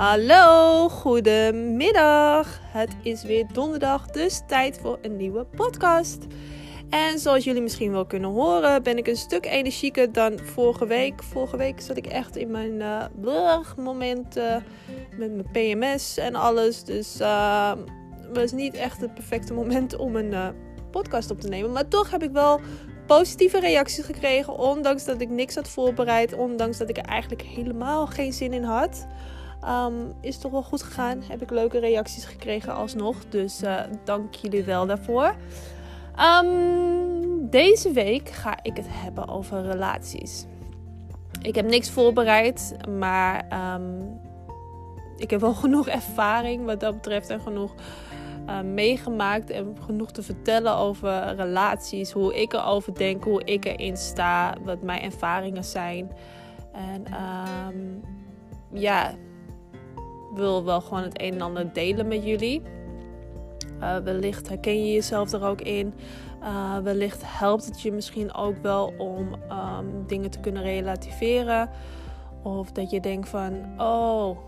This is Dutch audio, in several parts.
Hallo, goedemiddag. Het is weer donderdag, dus tijd voor een nieuwe podcast. En zoals jullie misschien wel kunnen horen, ben ik een stuk energieker dan vorige week. Vorige week zat ik echt in mijn uh, moment uh, met mijn PMS en alles. Dus het was niet echt het perfecte moment om een podcast op te nemen. Maar toch heb ik wel positieve reacties gekregen. Ondanks dat ik niks had voorbereid. Ondanks dat ik er eigenlijk helemaal geen zin in had. Um, is toch wel goed gegaan. Heb ik leuke reacties gekregen alsnog. Dus uh, dank jullie wel daarvoor. Um, deze week ga ik het hebben over relaties. Ik heb niks voorbereid, maar um, ik heb wel genoeg ervaring wat dat betreft en genoeg uh, meegemaakt en genoeg te vertellen over relaties, hoe ik erover denk, hoe ik erin sta, wat mijn ervaringen zijn. En ja, wil wel gewoon het een en ander delen met jullie. Uh, wellicht herken je jezelf er ook in. Uh, wellicht helpt het je misschien ook wel om um, dingen te kunnen relativeren. Of dat je denkt van, oh,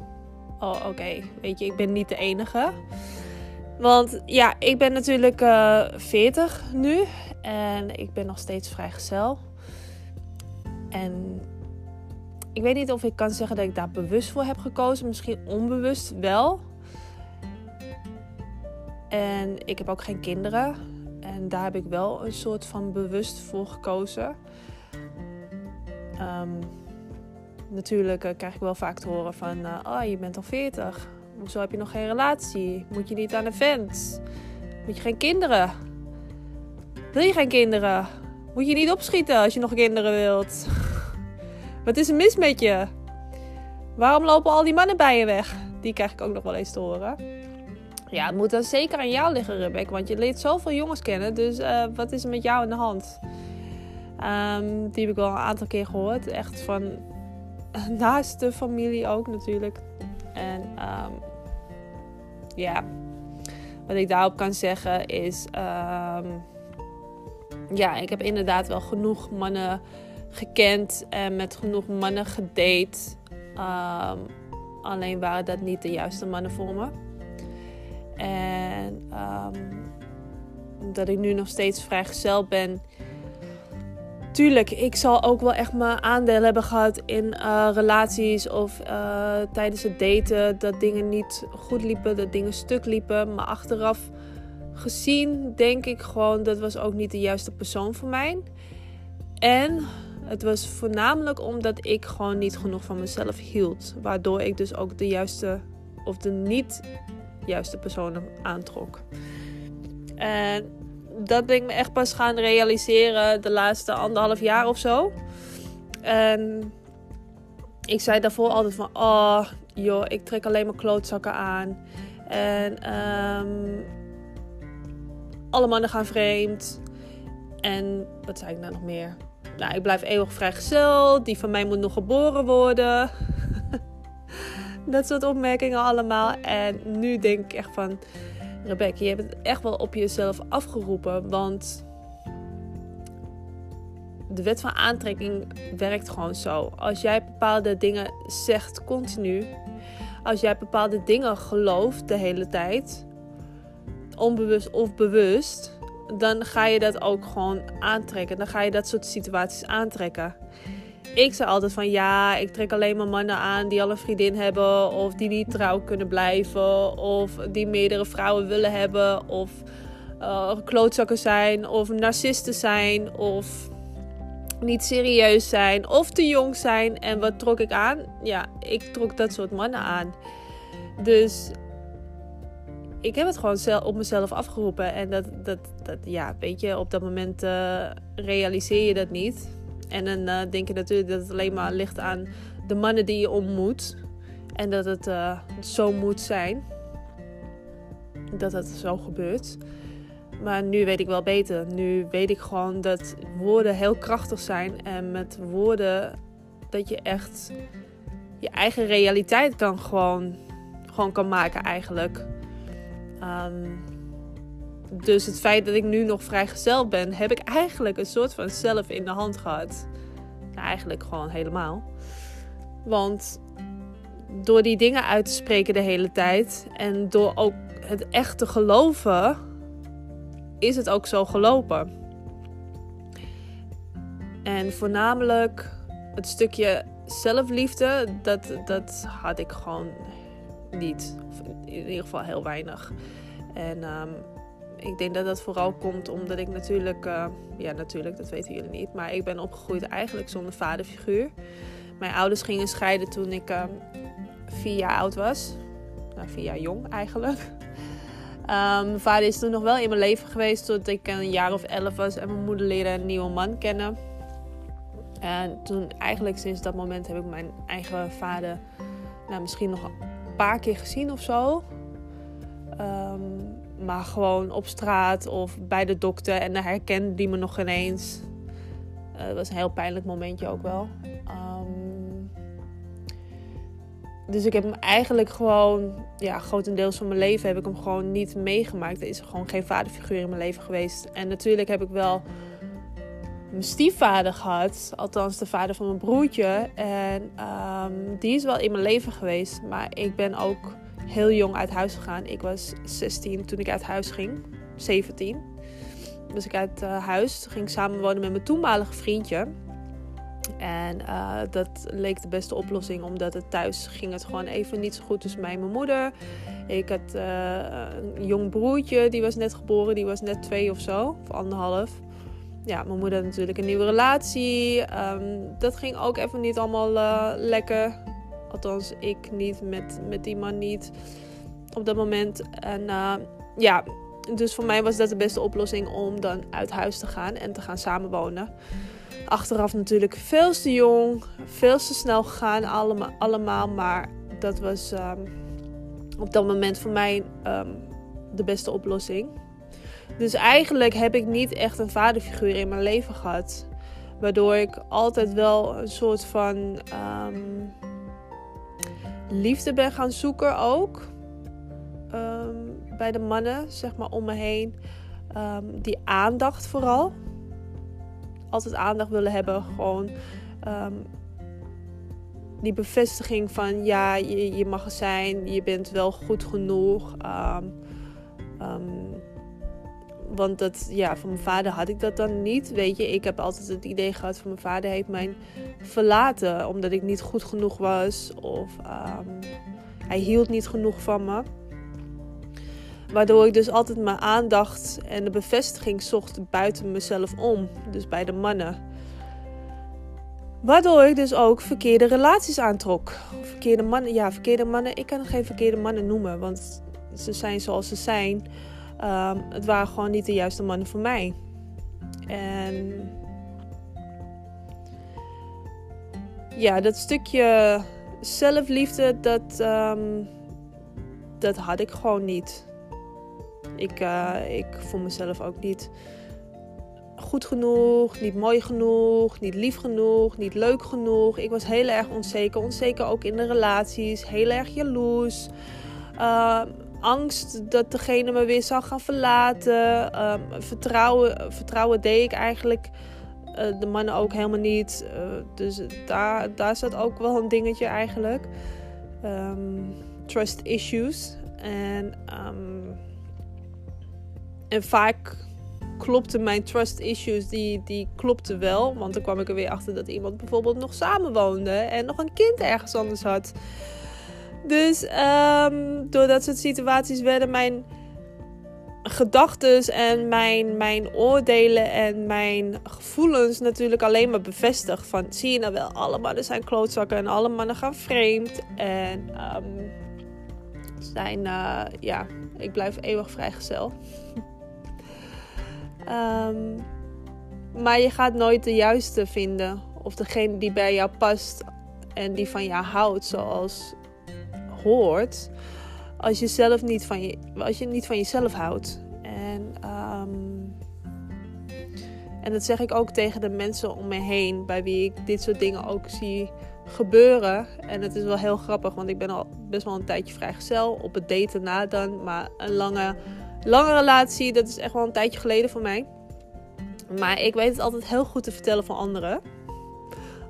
oh oké, weet je, ik ben niet de enige. Want ja, ik ben natuurlijk uh, 40 nu en ik ben nog steeds vrijgezel. En ik weet niet of ik kan zeggen dat ik daar bewust voor heb gekozen. Misschien onbewust wel. En ik heb ook geen kinderen. En daar heb ik wel een soort van bewust voor gekozen. Um, natuurlijk uh, krijg ik wel vaak te horen van... Uh, oh, je bent al 40. Hoezo heb je nog geen relatie? Moet je niet aan een vent? Moet je geen kinderen? Wil je geen kinderen? Moet je niet opschieten als je nog kinderen wilt? Wat is er mis met je? Waarom lopen al die mannen bij je weg? Die krijg ik ook nog wel eens te horen. Ja, het moet dan zeker aan jou liggen, Rebecca. Want je leert zoveel jongens kennen. Dus uh, wat is er met jou in de hand? Um, die heb ik wel een aantal keer gehoord. Echt van naast de familie ook natuurlijk. En um, ja, wat ik daarop kan zeggen is... Um, ja, ik heb inderdaad wel genoeg mannen gekend en met genoeg mannen gedate. Um, alleen waren dat niet de juiste mannen voor me. En um, dat ik nu nog steeds vrijgezel ben. Tuurlijk, ik zal ook wel echt mijn aandeel hebben gehad in uh, relaties of uh, tijdens het daten. Dat dingen niet goed liepen, dat dingen stuk liepen. Maar achteraf gezien denk ik gewoon dat was ook niet de juiste persoon voor mij. En het was voornamelijk omdat ik gewoon niet genoeg van mezelf hield. Waardoor ik dus ook de juiste of de niet juiste personen aantrok. En dat ben ik me echt pas gaan realiseren de laatste anderhalf jaar of zo. En ik zei daarvoor altijd van, oh joh, ik trek alleen maar klootzakken aan. En um, alle mannen gaan vreemd. En wat zei ik nou nog meer? Nou, ik blijf eeuwig vrijgezel. Die van mij moet nog geboren worden. dat soort opmerkingen allemaal. En nu denk ik echt van... Rebecca, je hebt het echt wel op jezelf afgeroepen. Want de wet van aantrekking werkt gewoon zo. Als jij bepaalde dingen zegt continu... Als jij bepaalde dingen gelooft de hele tijd... Onbewust of bewust dan ga je dat ook gewoon aantrekken. Dan ga je dat soort situaties aantrekken. Ik zei altijd van ja, ik trek alleen maar mannen aan die al een vriendin hebben. Of die niet trouw kunnen blijven. Of die meerdere vrouwen willen hebben. Of uh, klootzakken zijn. Of narcisten zijn. Of niet serieus zijn. Of te jong zijn. En wat trok ik aan? Ja, ik trok dat soort mannen aan. Dus ik heb het gewoon op mezelf afgeroepen. En dat, dat, dat ja, weet je, op dat moment uh, realiseer je dat niet. En dan uh, denk je natuurlijk dat het alleen maar ligt aan de mannen die je ontmoet. En dat het uh, zo moet zijn. Dat het zo gebeurt. Maar nu weet ik wel beter. Nu weet ik gewoon dat woorden heel krachtig zijn. En met woorden dat je echt je eigen realiteit kan gewoon, gewoon kan maken eigenlijk. Um, dus het feit dat ik nu nog vrijgezel ben, heb ik eigenlijk een soort van zelf in de hand gehad. Nou, eigenlijk gewoon helemaal. Want door die dingen uit te spreken de hele tijd en door ook het echt te geloven, is het ook zo gelopen. En voornamelijk het stukje zelfliefde, dat, dat had ik gewoon niet. In ieder geval heel weinig. En um, ik denk dat dat vooral komt omdat ik natuurlijk, uh, ja natuurlijk, dat weten jullie niet, maar ik ben opgegroeid eigenlijk zonder vaderfiguur. Mijn ouders gingen scheiden toen ik uh, vier jaar oud was. Nou, vier jaar jong eigenlijk. Um, mijn vader is toen nog wel in mijn leven geweest tot ik een jaar of elf was en mijn moeder leerde een nieuwe man kennen. En toen eigenlijk sinds dat moment heb ik mijn eigen vader nou, misschien nog een paar keer gezien of zo. Um, maar gewoon op straat of bij de dokter en dan herkende die me nog ineens. Uh, dat was een heel pijnlijk momentje ook wel. Um, dus ik heb hem eigenlijk gewoon, ja, grotendeels van mijn leven heb ik hem gewoon niet meegemaakt. Er is gewoon geen vaderfiguur in mijn leven geweest. En natuurlijk heb ik wel mijn stiefvader gehad. Althans, de vader van mijn broertje. En um, die is wel in mijn leven geweest. Maar ik ben ook heel jong uit huis gegaan. Ik was 16 toen ik uit huis ging. 17. Dus ik uit uh, huis. Ging samenwonen met mijn toenmalige vriendje. En uh, dat leek de beste oplossing, omdat het thuis ging het gewoon even niet zo goed tussen mij en mijn moeder. Ik had uh, een jong broertje, die was net geboren, die was net twee of zo, of anderhalf. Ja, mijn moeder had natuurlijk een nieuwe relatie. Um, dat ging ook even niet allemaal uh, lekker. Althans, ik niet, met, met die man niet op dat moment. En uh, ja, dus voor mij was dat de beste oplossing om dan uit huis te gaan en te gaan samenwonen. Achteraf natuurlijk veel te jong, veel te snel gegaan allemaal. allemaal maar dat was um, op dat moment voor mij um, de beste oplossing. Dus eigenlijk heb ik niet echt een vaderfiguur in mijn leven gehad. Waardoor ik altijd wel een soort van um, liefde ben gaan zoeken ook. Um, bij de mannen, zeg maar, om me heen. Um, die aandacht vooral. Altijd aandacht willen hebben. Gewoon die bevestiging van ja, je, je mag er zijn. Je bent wel goed genoeg. Want dat, ja, van mijn vader had ik dat dan niet. Weet je, ik heb altijd het idee gehad van mijn vader heeft mij verlaten. Omdat ik niet goed genoeg was. Of um, hij hield niet genoeg van me. Waardoor ik dus altijd mijn aandacht en de bevestiging zocht buiten mezelf om. Dus bij de mannen. Waardoor ik dus ook verkeerde relaties aantrok. Verkeerde mannen, ja, verkeerde mannen. Ik kan geen verkeerde mannen noemen, want ze zijn zoals ze zijn. Um, het waren gewoon niet de juiste mannen voor mij. En ja, dat stukje zelfliefde, dat, um, dat had ik gewoon niet. Ik, uh, ik vond mezelf ook niet goed genoeg, niet mooi genoeg, niet lief genoeg, niet leuk genoeg. Ik was heel erg onzeker. Onzeker ook in de relaties, heel erg jaloers. Uh, angst dat degene me weer zou gaan verlaten. Um, vertrouwen, vertrouwen deed ik eigenlijk uh, de mannen ook helemaal niet. Uh, dus daar, daar zat ook wel een dingetje eigenlijk. Um, trust issues. En, um, en vaak klopte mijn trust issues, die, die klopte wel. Want dan kwam ik er weer achter dat iemand bijvoorbeeld nog samenwoonde en nog een kind ergens anders had. Dus um, door dat soort situaties werden mijn gedachten en mijn, mijn oordelen en mijn gevoelens natuurlijk alleen maar bevestigd. Van zie je nou wel, alle mannen zijn klootzakken en alle mannen gaan vreemd. En um, zijn, uh, ja, ik blijf eeuwig vrijgezel. um, maar je gaat nooit de juiste vinden. Of degene die bij jou past en die van jou houdt. Zoals hoort als je zelf niet van je, als je niet van jezelf houdt. En, um, en dat zeg ik ook tegen de mensen om me heen, bij wie ik dit soort dingen ook zie gebeuren. En het is wel heel grappig, want ik ben al best wel een tijdje vrijgezel. Op het daten na dan, maar een lange, lange relatie, dat is echt wel een tijdje geleden voor mij. Maar ik weet het altijd heel goed te vertellen van anderen.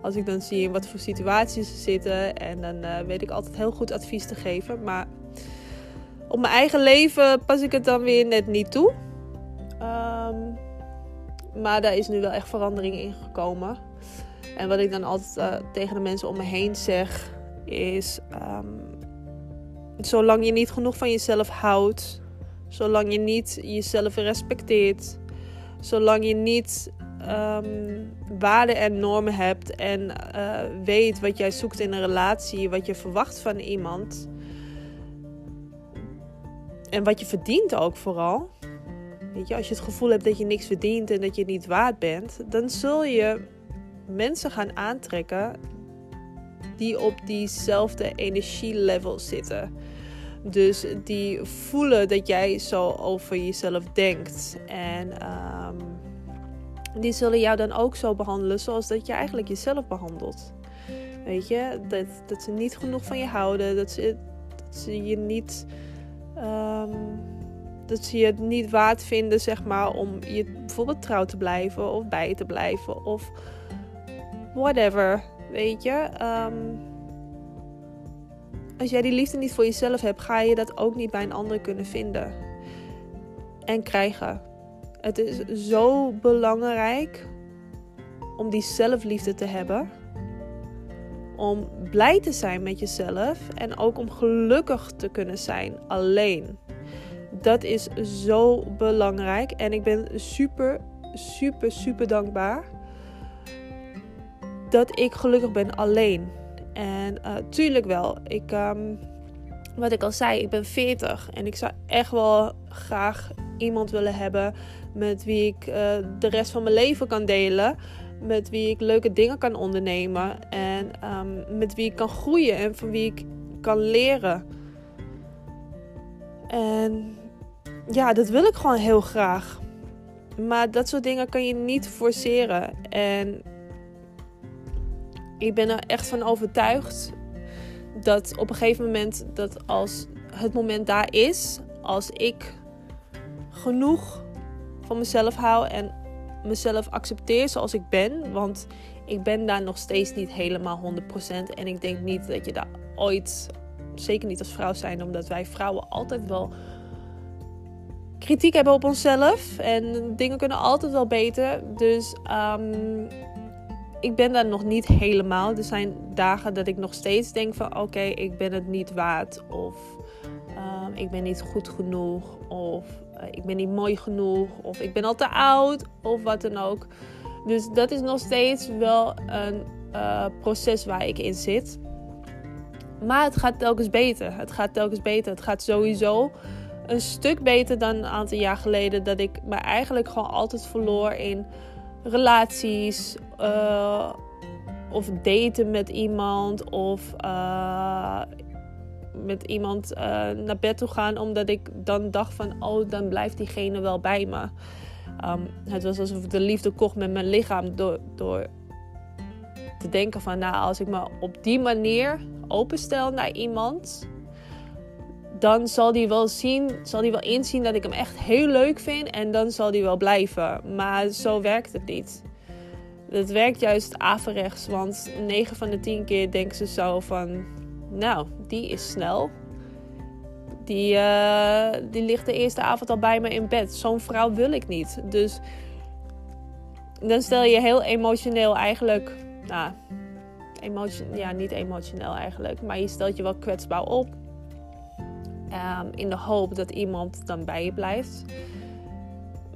Als ik dan zie in wat voor situaties ze zitten. En dan uh, weet ik altijd heel goed advies te geven. Maar op mijn eigen leven pas ik het dan weer net niet toe. Um, maar daar is nu wel echt verandering in gekomen. En wat ik dan altijd uh, tegen de mensen om me heen zeg, is: um, zolang je niet genoeg van jezelf houdt, zolang je niet jezelf respecteert, zolang je niet um, waarden en normen hebt en uh, weet wat jij zoekt in een relatie, wat je verwacht van iemand. En wat je verdient ook vooral. Weet je, als je het gevoel hebt dat je niks verdient en dat je niet waard bent, dan zul je mensen gaan aantrekken die op diezelfde energielevel zitten. Dus die voelen dat jij zo over jezelf denkt. En um, die zullen jou dan ook zo behandelen zoals dat je eigenlijk jezelf behandelt. Weet je, dat, dat ze niet genoeg van je houden, dat ze, je niet. Um, dat ze je het niet waard vinden, zeg maar, om je bijvoorbeeld trouw te blijven of bij te blijven of whatever. Weet je, um, als jij die liefde niet voor jezelf hebt, ga je dat ook niet bij een ander kunnen vinden en krijgen. Het is zo belangrijk om die zelfliefde te hebben. Om blij te zijn met jezelf en ook om gelukkig te kunnen zijn alleen. Dat is zo belangrijk en ik ben super, super, super dankbaar dat ik gelukkig ben alleen. En uh, tuurlijk wel, ik, um, wat ik al zei, ik ben 40 en ik zou echt wel graag iemand willen hebben met wie ik uh, de rest van mijn leven kan delen. Met wie ik leuke dingen kan ondernemen. En um, met wie ik kan groeien en van wie ik kan leren. En ja, dat wil ik gewoon heel graag. Maar dat soort dingen kan je niet forceren. En ik ben er echt van overtuigd dat op een gegeven moment, dat als het moment daar is, als ik genoeg van mezelf hou en mezelf accepteer zoals ik ben. Want ik ben daar nog steeds niet helemaal 100%. En ik denk niet dat je daar ooit, zeker niet als vrouw zijn, omdat wij vrouwen altijd wel kritiek hebben op onszelf. En dingen kunnen altijd wel beter. Dus um, ik ben daar nog niet helemaal. Er zijn dagen dat ik nog steeds denk van oké, ik ben het niet waard. Of um, ik ben niet goed genoeg. Of uh, ik ben niet mooi genoeg. Of ik ben al te oud. Of wat dan ook. Dus dat is nog steeds wel een uh, proces waar ik in zit. Maar het gaat telkens beter. Het gaat telkens beter. Het gaat sowieso een stuk beter dan een aantal jaar geleden. Dat ik me eigenlijk gewoon altijd verloor in relaties. Uh, of daten met iemand. Of uh, met iemand uh, naar bed toe gaan. Omdat ik dan dacht van, oh, dan blijft diegene wel bij me. Um, het was alsof ik de liefde kocht met mijn lichaam. Door, door te denken van, nou, als ik me op die manier openstel naar iemand dan zal die wel zien, zal die wel inzien dat ik hem echt heel leuk vind en dan zal die wel blijven. Maar zo werkt het niet. Het werkt juist averechts, want 9 van de 10 keer denken ze zo van, nou, die is snel. Die, uh, die ligt de eerste avond al bij me in bed. Zo'n vrouw wil ik niet. Dus dan stel je heel emotioneel eigenlijk, nou, emotion, ja, niet emotioneel eigenlijk, maar je stelt je wel kwetsbaar op Um, in de hoop dat iemand dan bij je blijft.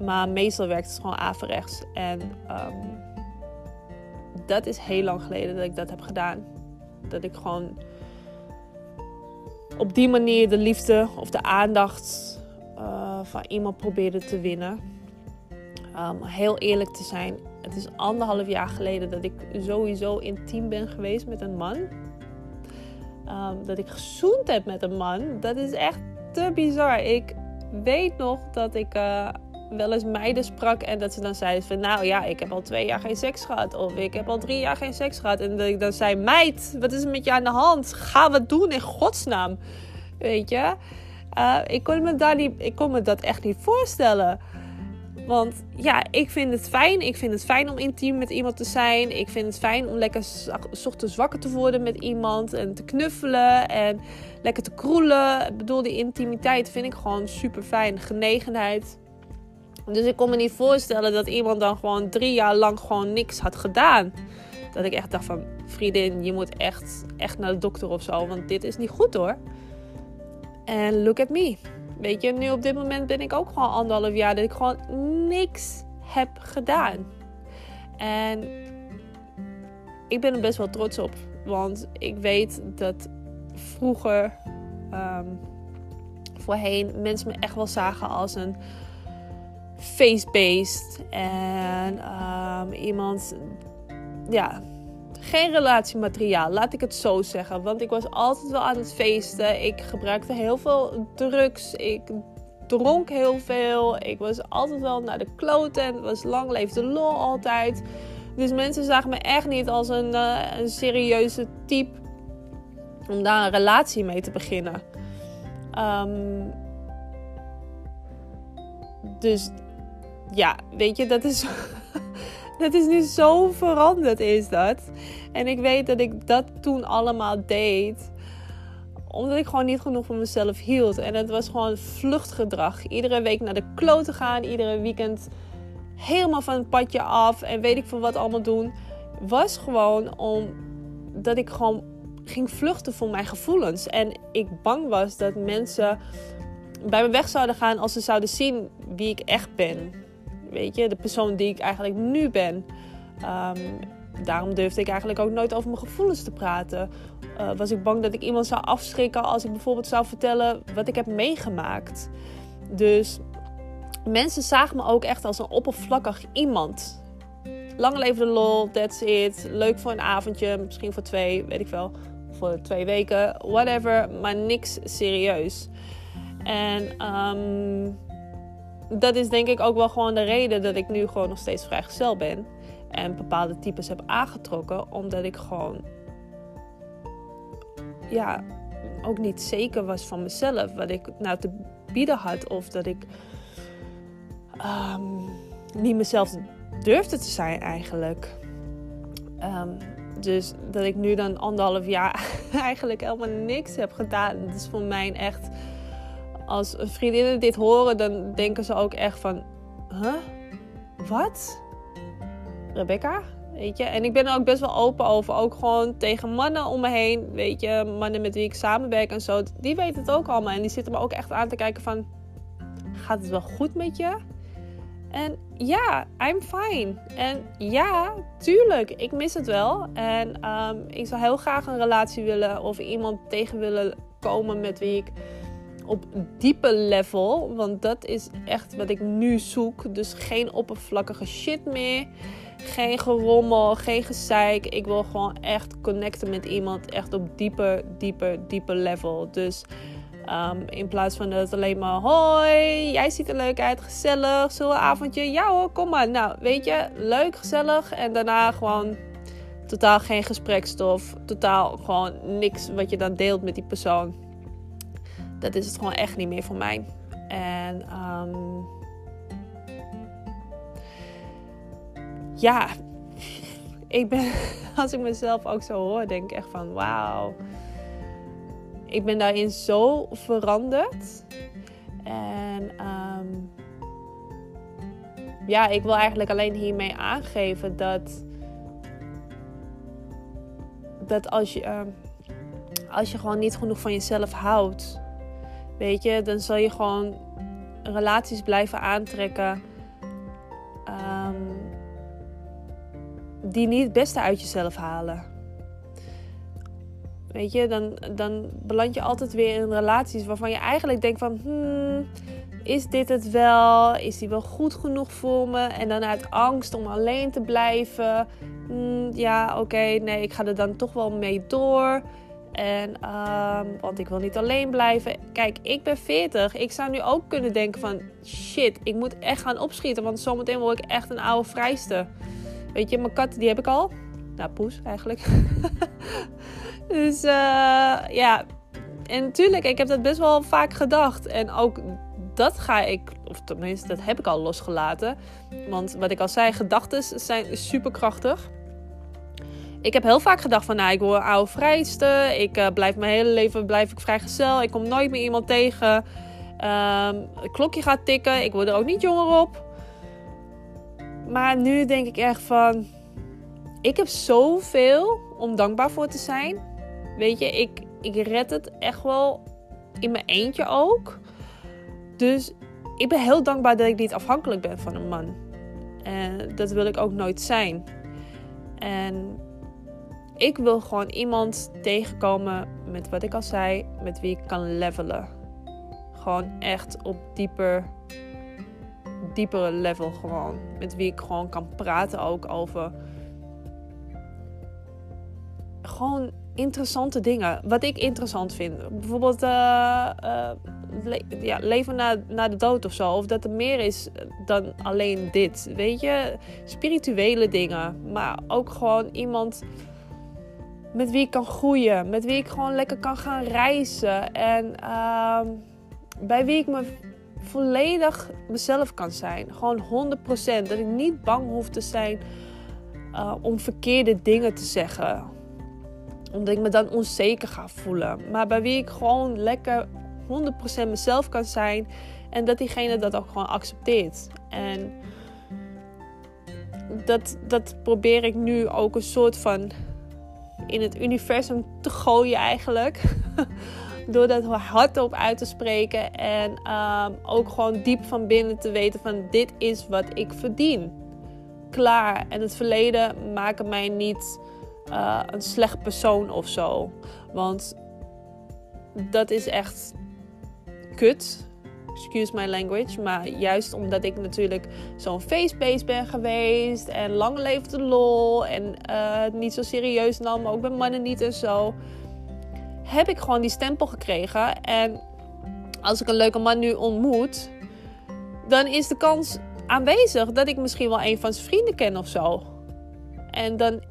Maar meestal werkt het gewoon averechts. En um, dat is heel lang geleden dat ik dat heb gedaan. Dat ik gewoon op die manier de liefde of de aandacht uh, van iemand probeerde te winnen. Um, heel eerlijk te zijn, het is anderhalf jaar geleden dat ik sowieso intiem ben geweest met een man. Um, dat ik gezoend heb met een man. Dat is echt te bizar. Ik weet nog dat ik uh, wel eens meiden sprak en dat ze dan zeiden van... Nou ja, ik heb al twee jaar geen seks gehad. Of ik heb al drie jaar geen seks gehad. En dat ik dan zei, meid, wat is er met je aan de hand? Ga wat doen in godsnaam. Weet je? Uh, ik, kon me daar niet, ik kon me dat echt niet voorstellen. Want ja, ik vind het fijn. Ik vind het fijn om intiem met iemand te zijn. Ik vind het fijn om lekker ochtends wakker te worden met iemand. En te knuffelen en lekker te kroelen. Ik bedoel, die intimiteit vind ik gewoon super fijn. Genegenheid. Dus ik kon me niet voorstellen dat iemand dan gewoon drie jaar lang gewoon niks had gedaan. Dat ik echt dacht van, vriendin, je moet echt, echt naar de dokter of zo. Want dit is niet goed hoor. En look at me. Weet je, nu op dit moment ben ik ook gewoon anderhalf jaar dat ik gewoon niks heb gedaan. En ik ben er best wel trots op. Want ik weet dat vroeger, um, voorheen, mensen me echt wel zagen als een face-based. En um, iemand, ja, geen relatiemateriaal, laat ik het zo zeggen. Want ik was altijd wel aan het feesten. Ik gebruikte heel veel drugs. Ik dronk heel veel. Ik was altijd wel naar de kloten. Het was lang leefde lol altijd. Dus mensen zagen me echt niet als een, uh, een serieuze type om daar een relatie mee te beginnen. Um, dus ja, weet je, dat is, dat is nu zo veranderd, is dat. En ik weet dat ik dat toen allemaal deed omdat ik gewoon niet genoeg van mezelf hield. En het was gewoon vluchtgedrag. Iedere week naar de klote gaan. Iedere weekend helemaal van het padje af. En weet ik veel wat allemaal doen. Was gewoon omdat ik gewoon ging vluchten voor mijn gevoelens. En ik bang was dat mensen bij me weg zouden gaan als ze zouden zien wie ik echt ben. Weet je, de persoon die ik eigenlijk nu ben. Um, daarom durfde ik eigenlijk ook nooit over mijn gevoelens te praten. Uh, was ik bang dat ik iemand zou afschrikken als ik bijvoorbeeld zou vertellen wat ik heb meegemaakt. Dus mensen zagen me ook echt als een oppervlakkig iemand. Lang leven de lol, that's it. Leuk voor een avondje, misschien voor twee, weet ik wel. Voor twee weken, whatever. Maar niks serieus. En um, dat is denk ik ook wel gewoon de reden dat ik nu gewoon nog steeds vrijgezel ben. En bepaalde types heb aangetrokken. Omdat ik gewoon. Ja, ook niet zeker was van mezelf. Wat ik nou te bieden had. Of dat ik. Um, niet mezelf durfde te zijn eigenlijk. Um, dus dat ik nu dan anderhalf jaar eigenlijk helemaal niks heb gedaan. Dat is voor mij echt als vriendinnen dit horen, dan denken ze ook echt van... Huh? Wat? Rebecca? Weet je? En ik ben er ook best wel open over. Ook gewoon tegen mannen om me heen. Weet je, mannen met wie ik samenwerk en zo. Die weten het ook allemaal. En die zitten me ook echt aan te kijken van... Gaat het wel goed met je? En ja, I'm fine. En ja, tuurlijk, ik mis het wel. En um, ik zou heel graag een relatie willen of iemand tegen willen komen met wie ik op diepe level. Want dat is echt wat ik nu zoek. Dus geen oppervlakkige shit meer. Geen gerommel, geen gezeik. Ik wil gewoon echt connecten met iemand. Echt op dieper, dieper, dieper level. Dus um, in plaats van dat het alleen maar... Hoi, jij ziet er leuk uit. Gezellig. Een avondje? Ja hoor, kom maar. Nou, weet je, leuk, gezellig. En daarna gewoon totaal geen gesprekstof. Totaal gewoon niks wat je dan deelt met die persoon dat is het gewoon echt niet meer voor mij. En um, ja, ik ben, als ik mezelf ook zo hoor, denk ik echt van wauw. Ik ben daarin zo veranderd. En um, ja, ik wil eigenlijk alleen hiermee aangeven dat, dat als je, uh, als je gewoon niet genoeg van jezelf houdt, Weet je, dan zal je gewoon relaties blijven aantrekken. Um, die niet het beste uit jezelf halen. Weet je, dan, dan beland je altijd weer in relaties waarvan je eigenlijk denkt van... Hmm, is dit het wel? Is die wel goed genoeg voor me? En dan uit angst om alleen te blijven. Hmm, ja, oké, nee, ik ga er dan toch wel mee door. En, um, want ik wil niet alleen blijven. Kijk, ik ben 40. Ik zou nu ook kunnen denken van... Shit, ik moet echt gaan opschieten. Want zometeen word ik echt een oude vrijste. Weet je, mijn kat, die heb ik al. Nou, poes eigenlijk. dus uh, ja. En natuurlijk, ik heb dat best wel vaak gedacht. En ook dat ga ik Of tenminste, dat heb ik al losgelaten. Want wat ik al zei, gedachten zijn superkrachtig. Ik heb heel vaak gedacht van, nou, ik word oude vrijste. Ik uh, blijf mijn hele leven blijf ik vrijgezel. Ik kom nooit meer iemand tegen. Um, het klokje gaat tikken. Ik word er ook niet jonger op. Maar nu denk ik echt van... Ik heb zoveel om dankbaar voor te zijn. Weet je, ik, ik red het echt wel in mijn eentje ook. Dus ik ben heel dankbaar dat ik niet afhankelijk ben van een man. En dat wil ik ook nooit zijn. En ik wil gewoon iemand tegenkomen met wat ik al zei, met wie ik kan levelen. Gewoon echt op dieper, diepere level gewoon. Met wie ik gewoon kan praten ook over gewoon interessante dingen. Wat ik interessant vind. Bijvoorbeeld uh, ja, leven na, na de dood of zo. Of dat er meer is dan alleen dit. Weet je, spirituele dingen. Maar ook gewoon iemand met wie ik kan groeien. Met wie ik gewoon lekker kan gaan reizen. En uh, bij wie ik me volledig mezelf kan zijn. Gewoon 100%. Dat ik niet bang hoef te zijn uh, om verkeerde dingen te zeggen. Omdat ik me dan onzeker ga voelen. Maar bij wie ik gewoon lekker 100% mezelf kan zijn. En dat diegene dat ook gewoon accepteert. En dat, dat probeer ik nu ook een soort van in het universum te gooien eigenlijk. Door dat hardop uit te spreken. En um, ook gewoon diep van binnen te weten van dit is wat ik verdien. Klaar. En het verleden maakt mij niet uh, een slecht persoon of zo. Want dat is echt kut. Excuse my language. Maar juist omdat ik natuurlijk zo'n facebase ben geweest. En lang leefde lol. En uh, niet zo serieus nam. Ook met mannen niet en zo. Heb ik gewoon die stempel gekregen. En als ik een leuke man nu ontmoet. Dan is de kans aanwezig dat ik misschien wel een van zijn vrienden ken of zo. En dan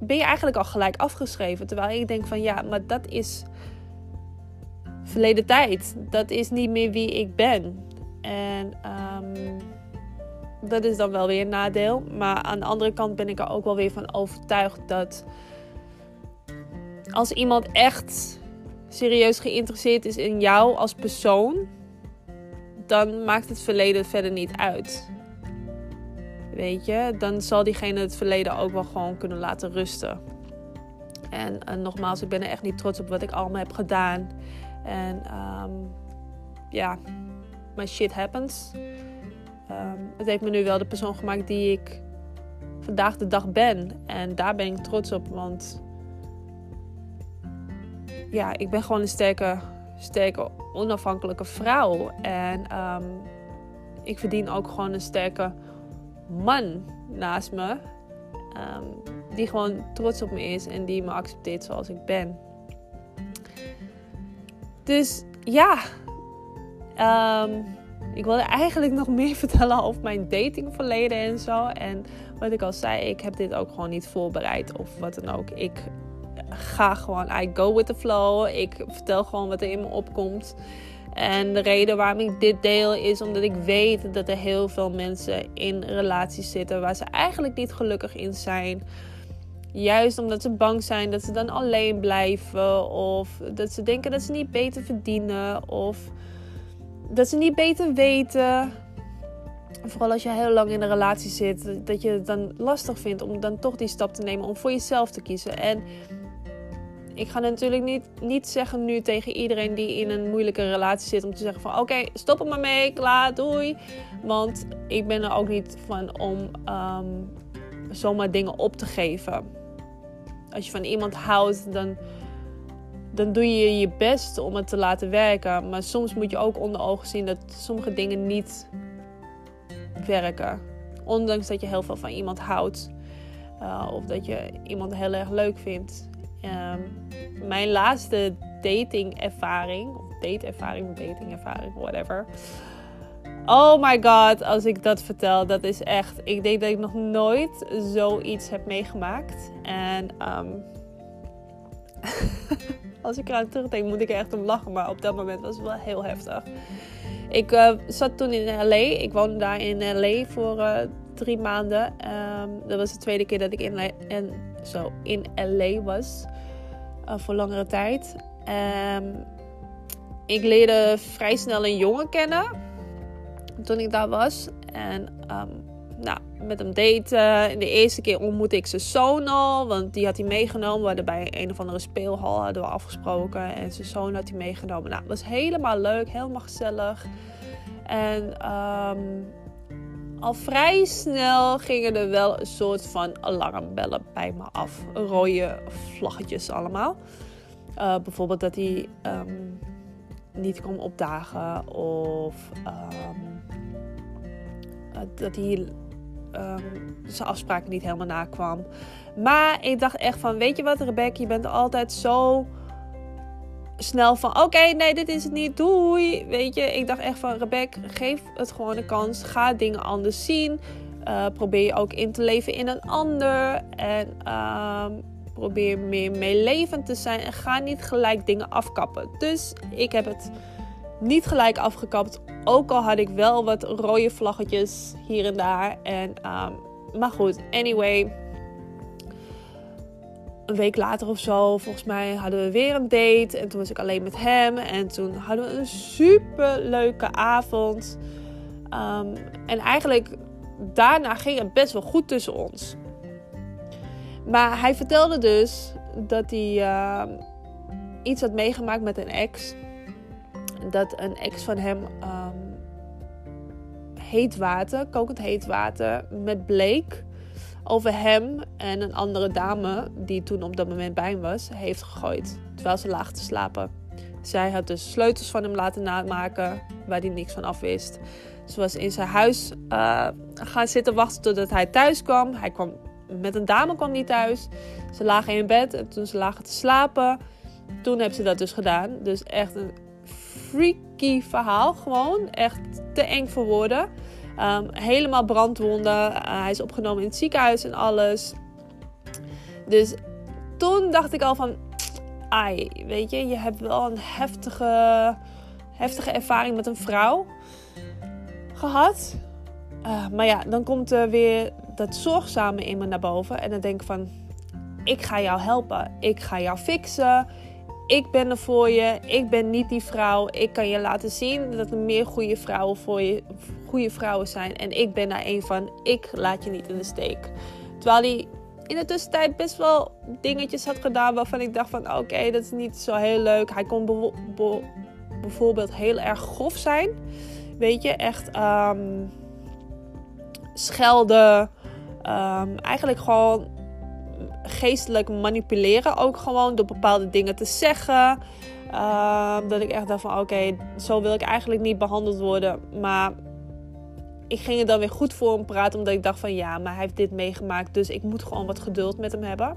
ben je eigenlijk al gelijk afgeschreven. Terwijl ik denk van ja, maar dat is verleden tijd. Dat is niet meer wie ik ben. En um, dat is dan wel weer een nadeel. Maar aan de andere kant ben ik er ook wel weer van overtuigd dat als iemand echt serieus geïnteresseerd is in jou als persoon, dan maakt het verleden verder niet uit. Weet je, dan zal diegene het verleden ook wel gewoon kunnen laten rusten. En, en nogmaals, ik ben er echt niet trots op wat ik allemaal heb gedaan. En um, ja, my shit happens. Um, het heeft me nu wel de persoon gemaakt die ik vandaag de dag ben. En daar ben ik trots op, want ja, ik ben gewoon een sterke, sterke onafhankelijke vrouw. En um, ik verdien ook gewoon een sterke man naast me. Die gewoon trots op me is en die me accepteert zoals ik ben. Dus ja, um, ik wilde eigenlijk nog meer vertellen over mijn datingverleden en zo. En wat ik al zei, ik heb dit ook gewoon niet voorbereid of wat dan ook. Ik ga gewoon, I go with the flow. Ik vertel gewoon wat er in me opkomt. En de reden waarom ik dit deel is omdat ik weet dat er heel veel mensen in relaties zitten waar ze eigenlijk niet gelukkig in zijn. Juist omdat ze bang zijn dat ze dan alleen blijven. Of dat ze denken dat ze niet beter verdienen. Of dat ze niet beter weten. Vooral als je heel lang in een relatie zit. Dat je het dan lastig vindt om dan toch die stap te nemen om voor jezelf te kiezen. En ik ga natuurlijk niet, niet zeggen nu tegen iedereen die in een moeilijke relatie zit. Om te zeggen van oké, stop er maar mee, klaar, doei. Want ik ben er ook niet van om um, zomaar dingen op te geven als je van iemand houdt, dan, dan doe je je best om het te laten werken. Maar soms moet je ook onder ogen zien dat sommige dingen niet werken. Ondanks dat je heel veel van iemand houdt. Uh, of dat je iemand heel erg leuk vindt. Um, mijn laatste datingervaring, of dateervaring, datingervaring, whatever. Oh my god, als ik dat vertel, dat is echt. Ik denk dat ik nog nooit zoiets heb meegemaakt. En um, als ik eraan terugdenk, moet ik echt om lachen. Maar op dat moment was het wel heel heftig. Ik uh, zat toen in LA. Ik woonde daar in LA voor uh, drie maanden. Um, dat was de tweede keer dat ik in, en, zo, in LA was. Uh, voor langere tijd. Um, ik leerde vrij snel een jongen kennen. Toen ik daar was. En um, nou, met hem daten. De eerste keer ontmoette ik zijn zoon al. Want die had hij meegenomen. We hadden bij een of andere speelhal hadden we afgesproken. En zijn zoon had hij meegenomen. Nou, het was helemaal leuk. Helemaal gezellig. En um, al vrij snel gingen er wel een soort van alarmbellen bij me af. Rode vlaggetjes allemaal. Uh, bijvoorbeeld dat hij um, niet kon opdagen. Of dat hij um, zijn afspraken niet helemaal nakwam. Maar ik dacht echt van, weet je wat Rebecca, je bent altijd zo snel van, oké, nee, dit is het niet, doei. Weet je, ik dacht echt van, Rebecca, geef het gewoon een kans. Ga dingen anders zien. Uh, probeer je ook in te leven in een ander. En um, probeer meer meelevend te zijn. En ga niet gelijk dingen afkappen. Dus ik heb het niet gelijk afgekapt. Ook al had ik wel wat rode vlaggetjes hier en daar. En, um, maar goed, anyway. Een week later of zo, volgens mij hadden we weer een date. En toen was ik alleen met hem. En toen hadden we een super leuke avond. Um, en eigenlijk daarna ging het best wel goed tussen ons. Maar hij vertelde dus dat hij uh, iets had meegemaakt met een ex dat een ex van hem um, heet water, kokend heet water met bleek over hem en een andere dame die toen op dat moment bij hem was, heeft gegooid terwijl ze laag te slapen. Zij had dus sleutels van hem laten namaken waar hij niks van af wist. Ze was in zijn huis uh, gaan zitten wachten totdat hij thuis kwam. Hij kwam met een dame kwam niet thuis. Ze lagen in bed en toen ze lagen te slapen, toen heeft ze dat dus gedaan. Dus echt een freaky verhaal. Gewoon echt te eng voor woorden. Um, helemaal brandwonden. Uh, hij is opgenomen in het ziekenhuis en alles. Dus toen dacht ik al van... Ai, weet je, je hebt wel een heftige, heftige ervaring met een vrouw gehad. Uh, maar ja, dan komt er weer dat zorgzame in me naar boven. En dan denk ik van... Ik ga jou helpen. Ik ga jou fixen ik ben er voor je. Ik ben niet die vrouw. Ik kan je laten zien dat er meer goede vrouwen voor je, goede vrouwen zijn. En ik ben daar een van. Ik laat je niet in de steek. Terwijl hij in de tussentijd best wel dingetjes had gedaan waarvan ik dacht van oké, dat is niet zo heel leuk. Hij kon bijvoorbeeld heel erg grof zijn. Weet je, echt um, schelden. Um, eigenlijk gewoon geestelijk manipuleren ook gewoon door bepaalde dingen te zeggen. Uh, dat ik echt dacht van oké, zo wil ik eigenlijk niet behandeld worden. Maar ik ging er dan weer goed voor hem praten. Omdat ik dacht van ja, maar hij heeft dit meegemaakt. Dus ik moet gewoon wat geduld met hem hebben.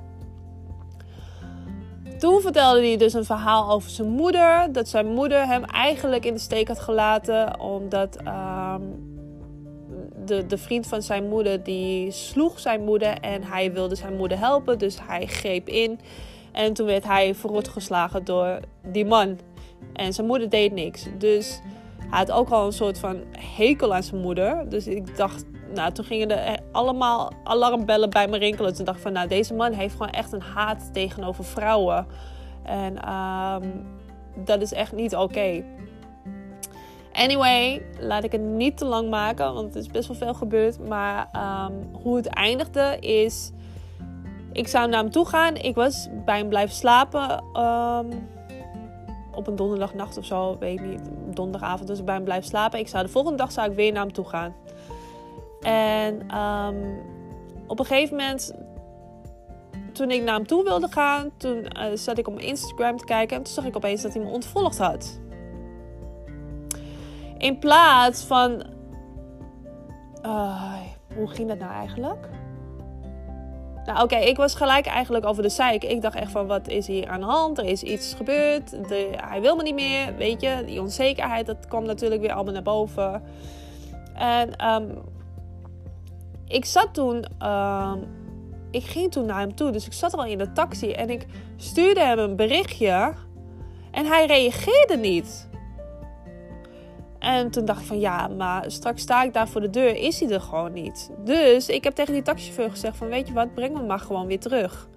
Toen vertelde hij dus een verhaal over zijn moeder. Dat zijn moeder hem eigenlijk in de steek had gelaten. Omdat uh, de, de vriend van zijn moeder die sloeg zijn moeder en hij wilde zijn moeder helpen. Dus hij greep in. En toen werd hij verrot geslagen door die man. En zijn moeder deed niks. Dus hij had ook al een soort van hekel aan zijn moeder. Dus ik dacht, nou, toen gingen er allemaal alarmbellen bij me rinkelen. Toen dacht ik van, nou, deze man heeft gewoon echt een haat tegenover vrouwen. En um, dat is echt niet oké. Anyway, laat ik het niet te lang maken, want het is best wel veel gebeurd. Maar um, hoe het eindigde is. Ik zou naar hem toe gaan. Ik was bij hem blijven slapen. Um, op een donderdagnacht of zo, weet ik niet. Donderdagavond, dus ik bij hem blijven slapen. Ik zou de volgende dag zou ik weer naar hem toe gaan. En um, op een gegeven moment, toen ik naar hem toe wilde gaan, toen uh, zat ik op mijn Instagram te kijken. En toen zag ik opeens dat hij me ontvolgd had. In plaats van. Uh, hoe ging dat nou eigenlijk? Nou, oké, ik was gelijk eigenlijk over de zeik. Ik dacht echt van, wat is hier aan de hand? Er is iets gebeurd. Hij wil me niet meer, weet je. Die onzekerheid, dat kwam natuurlijk weer allemaal naar boven. En um, ik zat toen... Um, ik ging toen naar hem toe, dus ik zat al in de taxi. En ik stuurde hem een berichtje. En hij reageerde niet. En toen dacht ik van ja, maar straks sta ik daar voor de deur, is hij er gewoon niet. Dus ik heb tegen die taxichauffeur gezegd van weet je wat, breng me maar gewoon weer terug.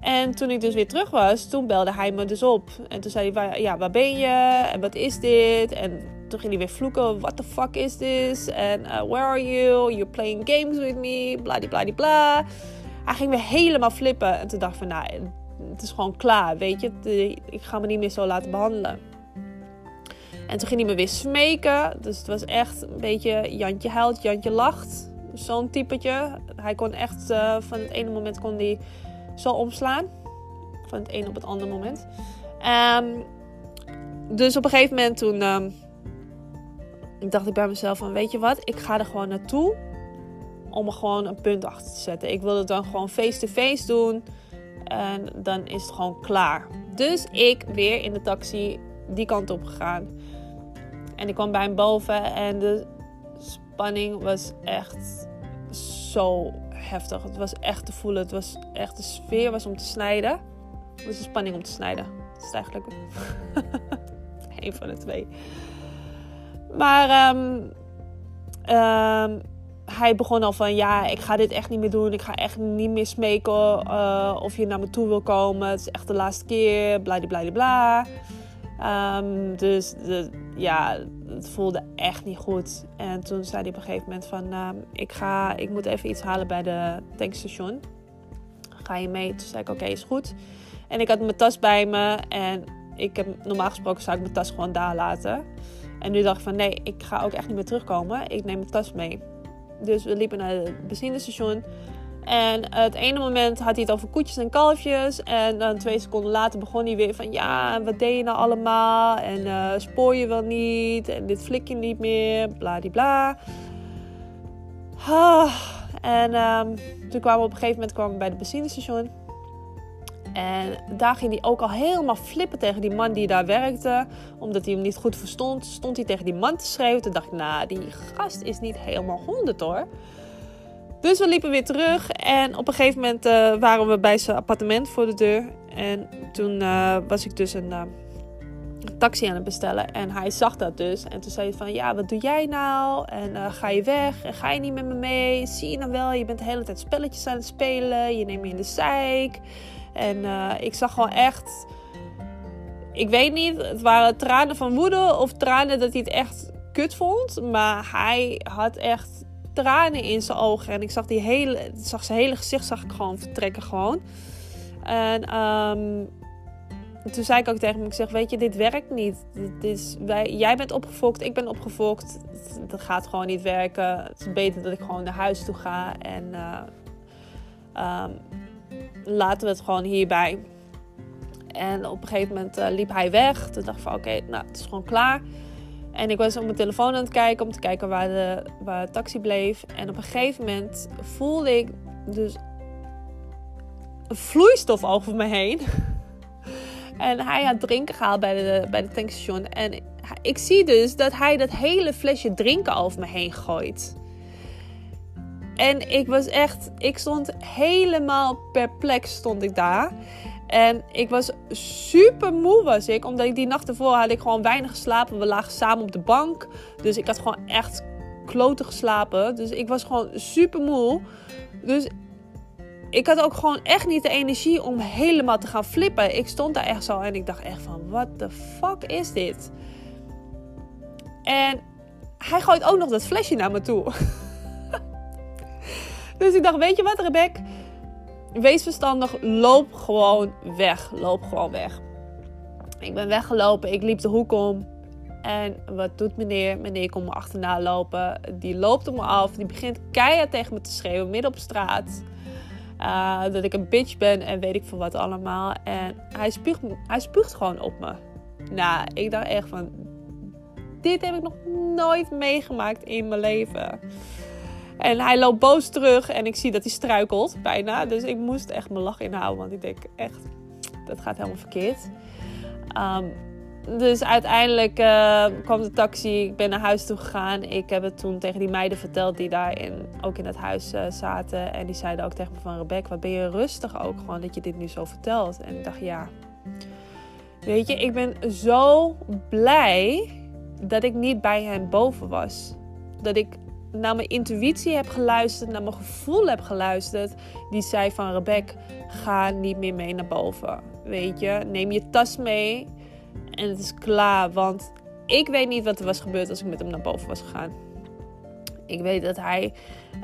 En toen ik dus weer terug was, toen belde hij me dus op. En toen zei hij, ja, waar ben je? En wat is dit? En toen ging hij weer vloeken, what the fuck is this? En uh, where are you? You're playing games with me, bladibladibla. bla. Hij ging weer helemaal flippen. En toen dacht ik van, nou, het is gewoon klaar, weet je. Ik ga me niet meer zo laten behandelen. En toen ging hij me weer smeken. Dus het was echt een beetje Jantje huilt, Jantje lacht. Zo'n typetje. Hij kon echt uh, van het ene moment kon hij zo omslaan. Van het een op het andere moment. Um, dus op een gegeven moment toen um, dacht ik bij mezelf van weet je wat, ik ga er gewoon naartoe om er gewoon een punt achter te zetten. Ik wil het dan gewoon face-to-face -face doen en dan is het gewoon klaar. Dus ik weer in de taxi die kant op gegaan. En ik kwam bij hem boven en de spanning was echt zo heftig. Het was echt te voelen. Het was echt, de sfeer was om te snijden. Het was de spanning om te snijden. Dat is eigenlijk een van de twee. Maar um, um, hij begon al van ja, ik ga dit echt niet meer doen. Ik ga echt niet meer smeken uh, of je naar me toe wil komen. Het is echt de laatste keer. Bladibladibla. Um, dus de, ja, het voelde echt niet goed. En toen zei hij op een gegeven moment van... Uh, ik, ga, ik moet even iets halen bij de tankstation. Ga je mee? Toen zei ik, oké, is goed. En ik had mijn tas bij me. En ik heb, normaal gesproken zou ik mijn tas gewoon daar laten. En nu dacht ik van, nee, ik ga ook echt niet meer terugkomen. Ik neem mijn tas mee. Dus we liepen naar het benzinestation. En het ene moment had hij het over koetjes en kalfjes. En dan twee seconden later begon hij weer van... Ja, wat deed je nou allemaal? En uh, spoor je wel niet? En dit flik je niet meer? Bladibla. Ah. En um, toen kwamen we op een gegeven moment kwamen bij het benzinestation. En daar ging hij ook al helemaal flippen tegen die man die daar werkte. Omdat hij hem niet goed verstond. Stond hij tegen die man te schreeuwen. Toen dacht ik, nou, die gast is niet helemaal honderd hoor. Dus we liepen weer terug. En op een gegeven moment uh, waren we bij zijn appartement voor de deur. En toen uh, was ik dus een, uh, een, taxi aan het bestellen. En hij zag dat dus. En toen zei hij van, ja, wat doe jij nou? En ga je weg? En ga je niet met me mee? Zie je nou wel? Je bent de hele tijd spelletjes aan het spelen. Je neemt me in de zeik. En ik zag gewoon echt... Ik weet niet, het waren tranen van woede of tranen dat hij het echt kut vond. Maar hij had echt tranen in zijn ogen. En ik zag, die hele, zag zijn hele gezicht zag ik gewoon vertrekken gewoon. En um, toen zei ik ook tegen hem, ik zeg, weet je, dit werkt niet. Dit is, wij, jij bent opgefokt, ik ben opgefokt. Dat gaat gewoon niet werken. Het is beter dat ik gewoon naar huis toe ga. En uh, um, laten we het gewoon hierbij. En op een gegeven moment uh, liep hij weg. Toen dacht ik van, oké, nou, het is gewoon klaar. En ik was op mijn telefoon aan het kijken om te kijken waar de, waar de taxi bleef. En op een gegeven moment voelde ik dus een vloeistof over me heen. En hij had drinken gehaald bij de, bij de tankstation. En ik zie dus dat hij dat hele flesje drinken over me heen gooit. En ik was echt, ik stond helemaal perplex stond ik daar. En ik was super moe was ik. Omdat ik die nacht ervoor had ik gewoon weinig geslapen. We lagen samen op de bank. Dus ik had gewoon echt kloten geslapen. Dus ik was gewoon super moe. Dus ik had ook gewoon echt niet de energie om helemaal te gaan flippen. Ik stond daar echt zo en ik dacht echt van... What the fuck is dit? En hij gooit ook nog dat flesje naar me toe. dus ik dacht, weet je wat Rebecca? Wees verstandig, loop gewoon weg. Loop gewoon weg. Ik ben weggelopen, ik liep de hoek om. En wat doet meneer? Meneer komt me achterna lopen. Die loopt op me af. Die begint keihard tegen me te schreeuwen midden op straat. Uh, dat ik een bitch ben en weet ik veel wat allemaal. En hij spuugt, hij spuugt gewoon op me. Nou, ik dacht echt van... Dit heb ik nog nooit meegemaakt in mijn leven. En hij loopt boos terug en ik zie dat hij struikelt bijna. Dus ik moest echt mijn lach inhouden, want ik denk echt, dat gaat helemaal verkeerd. Um, dus uiteindelijk uh, kwam de taxi, ik ben naar huis toe gegaan. Ik heb het toen tegen die meiden verteld die daar in, ook in het huis uh, zaten. En die zeiden ook tegen me van Rebecca, wat ben je rustig ook gewoon dat je dit nu zo vertelt. En ik dacht ja, weet je, ik ben zo blij dat ik niet bij hem boven was. Dat ik naar mijn intuïtie heb geluisterd, naar mijn gevoel heb geluisterd. Die zei van Rebek, ga niet meer mee naar boven. Weet je, neem je tas mee en het is klaar. Want ik weet niet wat er was gebeurd als ik met hem naar boven was gegaan. Ik weet dat hij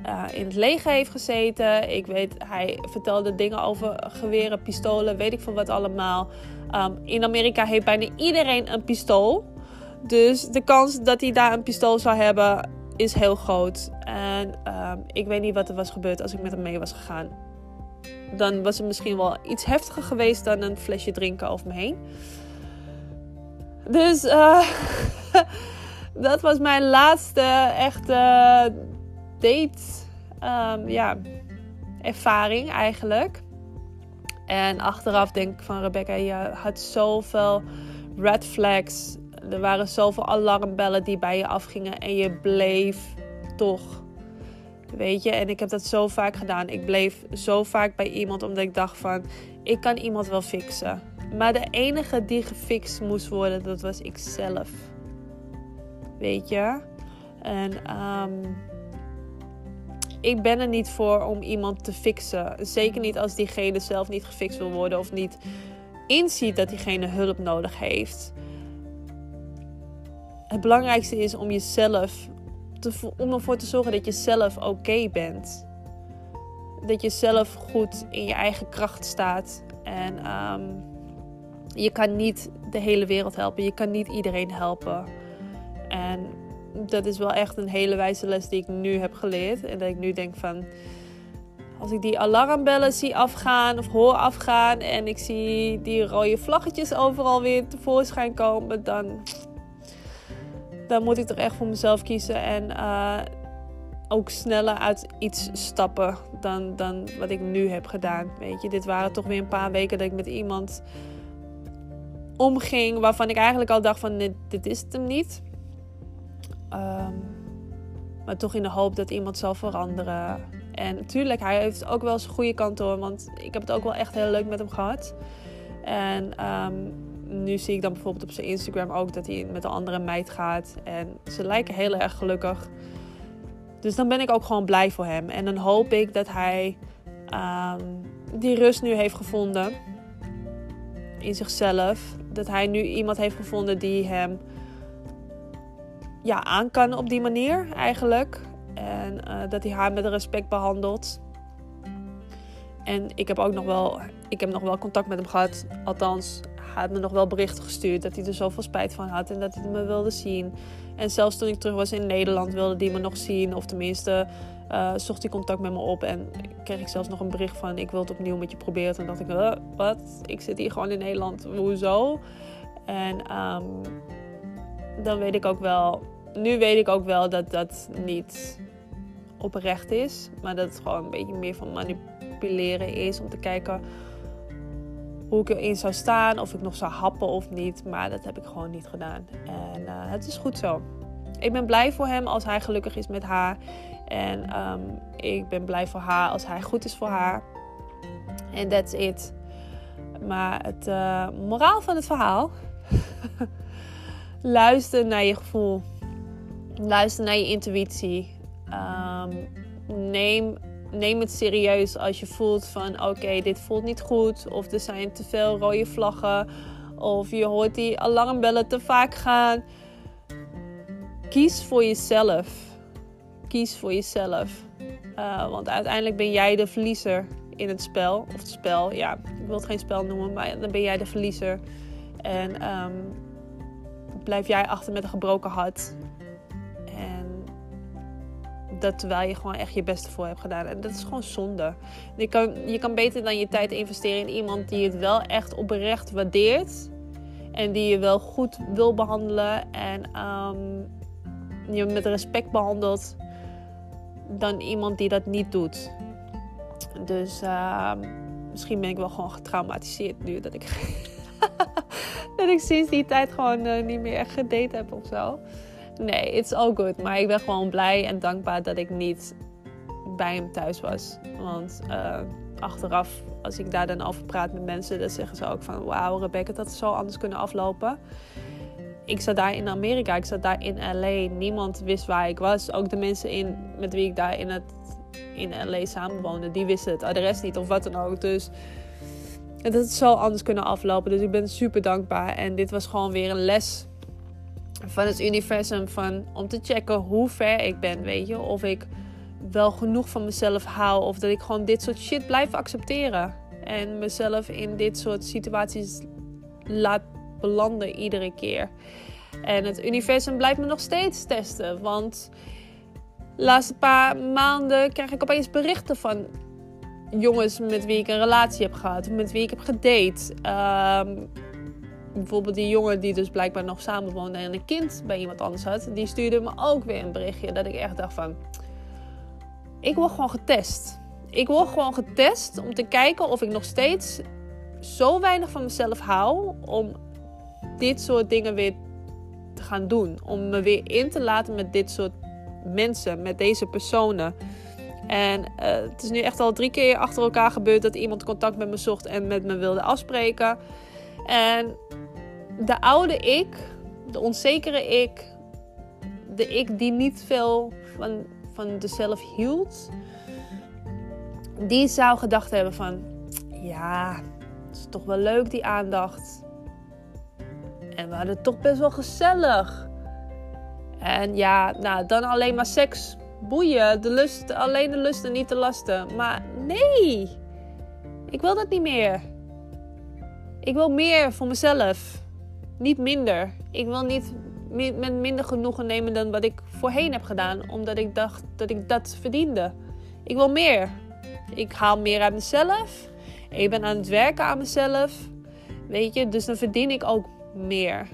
uh, in het leger heeft gezeten. Ik weet, hij vertelde dingen over geweren, pistolen, weet ik veel wat allemaal. Um, in Amerika heeft bijna iedereen een pistool. Dus de kans dat hij daar een pistool zou hebben is heel groot. En um, ik weet niet wat er was gebeurd als ik met hem mee was gegaan. Dan was het misschien wel iets heftiger geweest dan een flesje drinken over me heen. Dus uh, dat was mijn laatste echte date um, ja, ervaring eigenlijk. En achteraf denk ik van Rebecca, je had zoveel red flags. Er waren zoveel alarmbellen die bij je afgingen en je bleef toch. Weet je, en ik heb dat zo vaak gedaan. Ik bleef zo vaak bij iemand omdat ik dacht van, ik kan iemand wel fixen. Maar de enige die gefixt moest worden, dat was ikzelf. Weet je? En um, ik ben er niet voor om iemand te fixen. Zeker niet als diegene zelf niet gefixt wil worden of niet inziet dat diegene hulp nodig heeft. Het belangrijkste is om jezelf te, om ervoor te zorgen dat je zelf oké bent. Dat je zelf goed in je eigen kracht staat. En um, je kan niet de hele wereld helpen. Je kan niet iedereen helpen. En dat is wel echt een hele wijze les die ik nu heb geleerd. En dat ik nu denk van. Als ik die alarmbellen zie afgaan of hoor afgaan en ik zie die rode vlaggetjes overal weer tevoorschijn komen, dan, dan moet ik toch echt voor mezelf kiezen en uh, ook sneller uit iets stappen dan, dan wat ik nu heb gedaan. Weet je, dit waren toch weer een paar weken dat ik met iemand omging waarvan ik eigenlijk al dacht van dit, is het hem niet. Um, maar toch in de hoop dat iemand zal veranderen. En natuurlijk, hij heeft ook wel zijn goede kant hoor. Want ik heb het ook wel echt heel leuk met hem gehad. En um, nu zie ik dan bijvoorbeeld op zijn Instagram ook dat hij met een andere meid gaat. En ze lijken heel erg gelukkig. Dus dan ben ik ook gewoon blij voor hem. En dan hoop ik dat hij um, die rust nu heeft gevonden in zichzelf. Dat hij nu iemand heeft gevonden die hem ja, aan kan op die manier eigenlijk. En uh, dat hij haar met respect behandelt. En ik heb ook nog wel, ik heb nog wel contact met hem gehad. Althans, had me nog wel berichten gestuurd dat hij er zoveel spijt van had en dat hij me wilde zien. En zelfs toen ik terug was in Nederland wilde hij me nog zien. Of tenminste, uh, zocht hij contact met me op. En kreeg ik zelfs nog een bericht van: Ik wil het opnieuw met je proberen. En dacht ik: Wat? Ik zit hier gewoon in Nederland. Hoezo? En um, dan weet ik ook wel nu weet ik ook wel dat dat niet oprecht is. Maar dat het gewoon een beetje meer van manipuleren is. Om te kijken hoe ik erin zou staan. Of ik nog zou happen of niet. Maar dat heb ik gewoon niet gedaan. En uh, het is goed zo. Ik ben blij voor hem als hij gelukkig is met haar. En um, ik ben blij voor haar als hij goed is voor haar. En that's it. Maar het uh, moraal van het verhaal. Luister naar je gevoel. Luister naar je intuïtie. Um, neem, neem het serieus als je voelt van oké, dit voelt niet goed. Of er zijn te veel rode vlaggen. Of je hoort die alarmbellen te vaak gaan. Kies voor jezelf. Kies voor jezelf. Uh, want uiteindelijk ben jij de verliezer in het spel. Of het spel, ja, ik wil het geen spel noemen, maar dan ben jij de verliezer. En um, blijf jij achter met een gebroken hart dat terwijl je gewoon echt je beste voor hebt gedaan. En dat is gewoon zonde. Je kan, je kan beter dan je tijd investeren in iemand die het wel echt oprecht waardeert. En die je wel goed wil behandelen. En um, je met respect behandelt. Dan iemand die dat niet doet. Dus uh, misschien ben ik wel gewoon getraumatiseerd nu. Dat ik, dat ik sinds die tijd gewoon uh, niet meer echt gedate heb of zo nee, it's all good. Maar ik ben gewoon blij en dankbaar dat ik niet bij hem thuis was. Want uh, achteraf, als ik daar dan over praat met mensen, dan zeggen ze ook van... Wauw, Rebecca, dat zou anders kunnen aflopen. ik zat daar in Amerika, ik zat daar in LA. Niemand wist waar ik was. Ook de mensen in, met wie ik daar in, het, in LA samenwoonde, die wisten het adres niet of wat dan ook. Dus het zou anders kunnen aflopen. Dus ik ben super dankbaar. En dit was gewoon weer een les van het universum. Van, om te checken hoe ver ik ben, weet je. Of ik wel genoeg van mezelf hou. Of dat ik gewoon dit soort shit blijf accepteren. En mezelf in dit soort situaties laat belanden iedere keer. En het universum blijft me nog steeds testen. Want de laatste paar maanden krijg ik opeens berichten van jongens met wie ik een relatie heb gehad. Met wie ik heb gedate. Ehm, bijvoorbeeld die jongen die dus blijkbaar nog samen woonde en een kind bij iemand anders had. Die stuurde me ook weer een berichtje dat ik echt dacht van... Ik word gewoon getest. Ik word gewoon getest om te kijken of ik nog steeds zo weinig van mezelf hou om dit soort dingen weer te gaan doen. Om me weer in te laten met dit soort mensen, met deze personen. En uh, het is nu echt al drie keer achter elkaar gebeurd dat iemand contact met me zocht en met me wilde afspreken. En de oude ik, de onzekere ik, de ik die niet veel van, van zelf hield, die zou gedacht hebben van, ja, het is toch wel leuk die aandacht. En we hadden het toch best wel gezellig. En ja, nou, dan alleen maar seks. Boeien. De lust, alleen de lust en niet de lasten. Maar nee. Ik wil dat niet meer. Ik wil meer voor mezelf. Niet minder. Ik wil niet met minder genoegen nemen dan wat ik voorheen heb gedaan. Omdat ik dacht dat ik dat verdiende. Ik wil meer. Ik haal meer uit mezelf. Ik ben aan het werken aan mezelf. Weet je, dus dan verdien ik ook meer.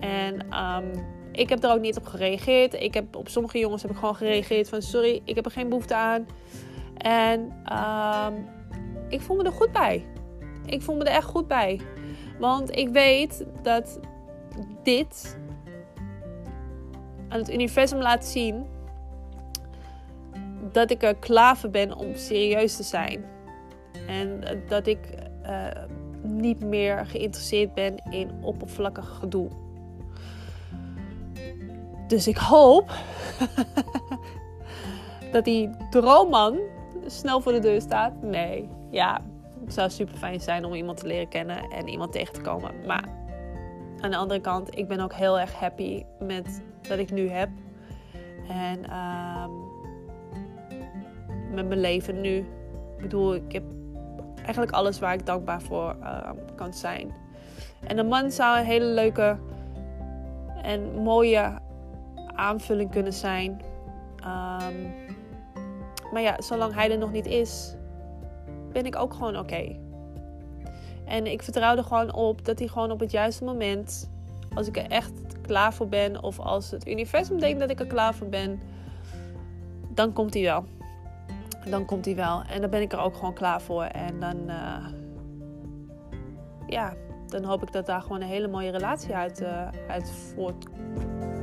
En um, ik heb er ook niet op gereageerd. Ik heb, op sommige jongens heb ik gewoon gereageerd van sorry, ik heb er geen behoefte aan. En um, ik voel me er goed bij. Ik voel me er echt goed bij. Want ik weet dat dit aan het universum laat zien dat ik er klaar voor ben om serieus te zijn. En dat ik uh, niet meer geïnteresseerd ben in oppervlakkig gedoe. Dus ik hoop dat die droomman snel voor de deur staat. Nee, ja, het zou super fijn zijn om iemand te leren kennen en iemand tegen te komen. Maar aan de andere kant, ik ben ook heel erg happy met wat ik nu heb. En uh, met mijn leven nu. Ik bedoel, ik heb eigenlijk alles waar ik dankbaar voor uh, kan zijn. En een man zou een hele leuke en mooie aanvulling kunnen zijn. Um, maar ja, zolang hij er nog niet is, ben ik ook gewoon oké. En ik vertrouw er gewoon op dat hij gewoon op het juiste moment, als ik er echt klaar voor ben, of als het universum denkt dat ik er klaar voor ben, dan komt hij wel dan komt hij wel. En dan ben ik er ook gewoon klaar voor. En dan, uh, ja, dan hoop ik dat daar gewoon een hele mooie relatie uit, uh, uit voortkomt.